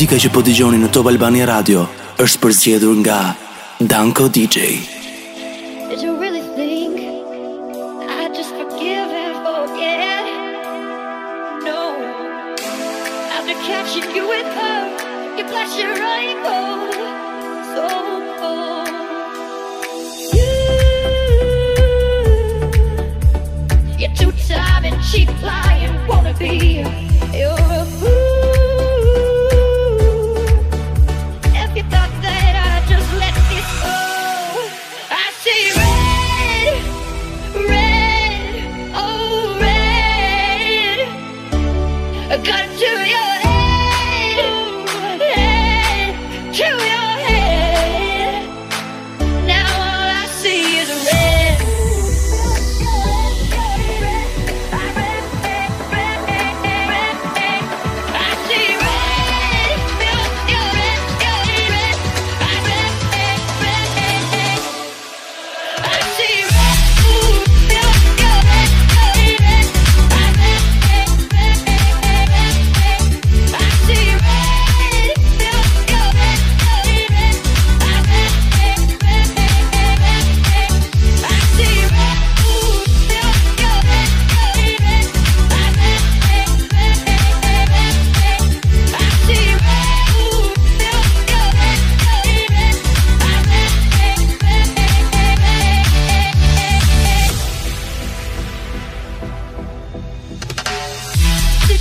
Muzika që po dëgjoni në Top Albania Radio është përzgjedhur nga Danko DJ. Did really think I just forgive and forget? No. After capturing you with her, your pleasure I go so far. You, you're two-time and cheap lying wannabe. You're a fool.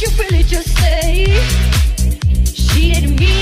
you really just say she admitted?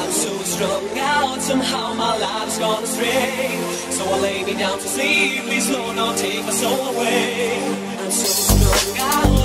I'm so strung out, somehow my life's gone astray. So I lay me down to sleep, please Lord, don't take my soul away. I'm so strung out.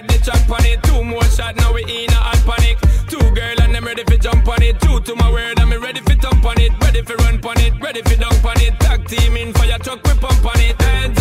heard the track on it. Two more shot, now we in a hot panic. Two girl and them ready for jump on it. Two to my word, and me ready for jump on it. Ready for run on it, ready for dunk on it. Tag team in for your truck, we pump on it. Heads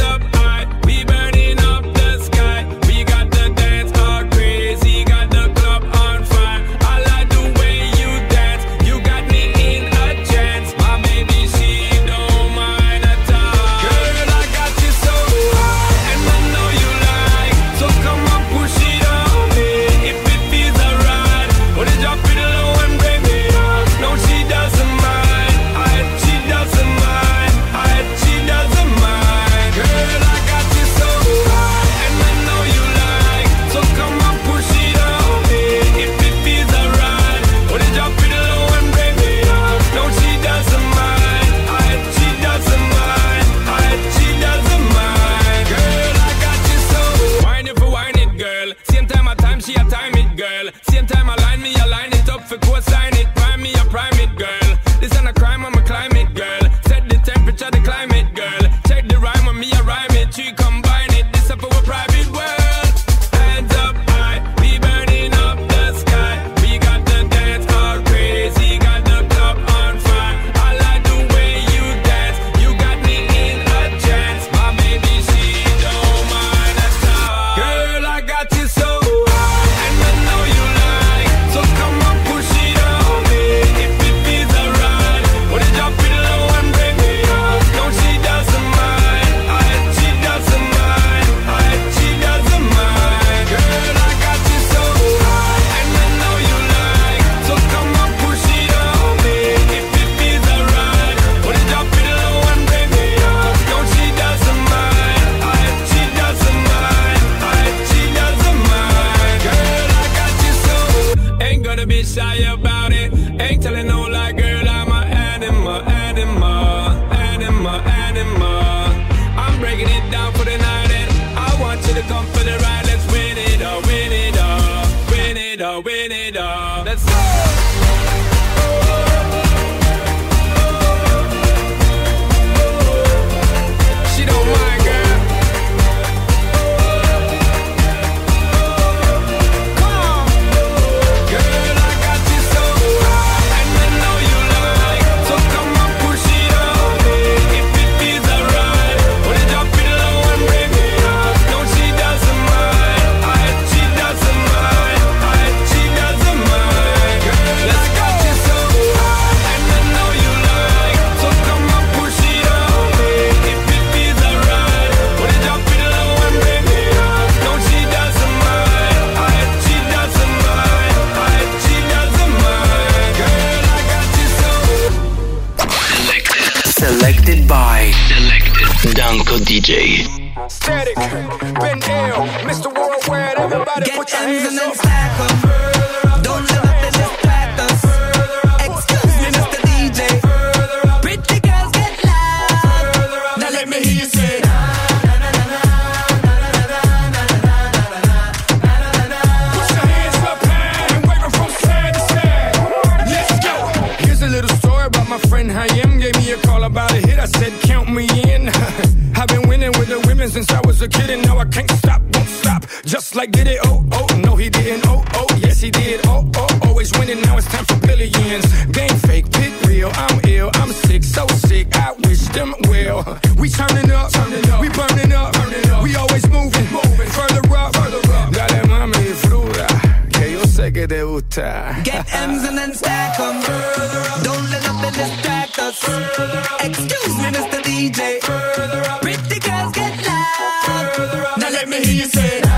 you say.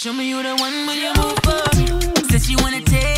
Show me you the one when you move up. Since you wanna take.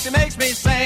she makes me sad.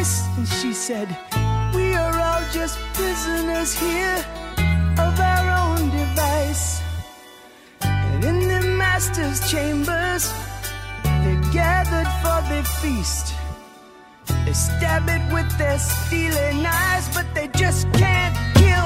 voice, and she said, We are all just prisoners here of our own device. And in the master's chambers, they're gathered for the feast. They stab it with their stealing eyes, but they just can't kill.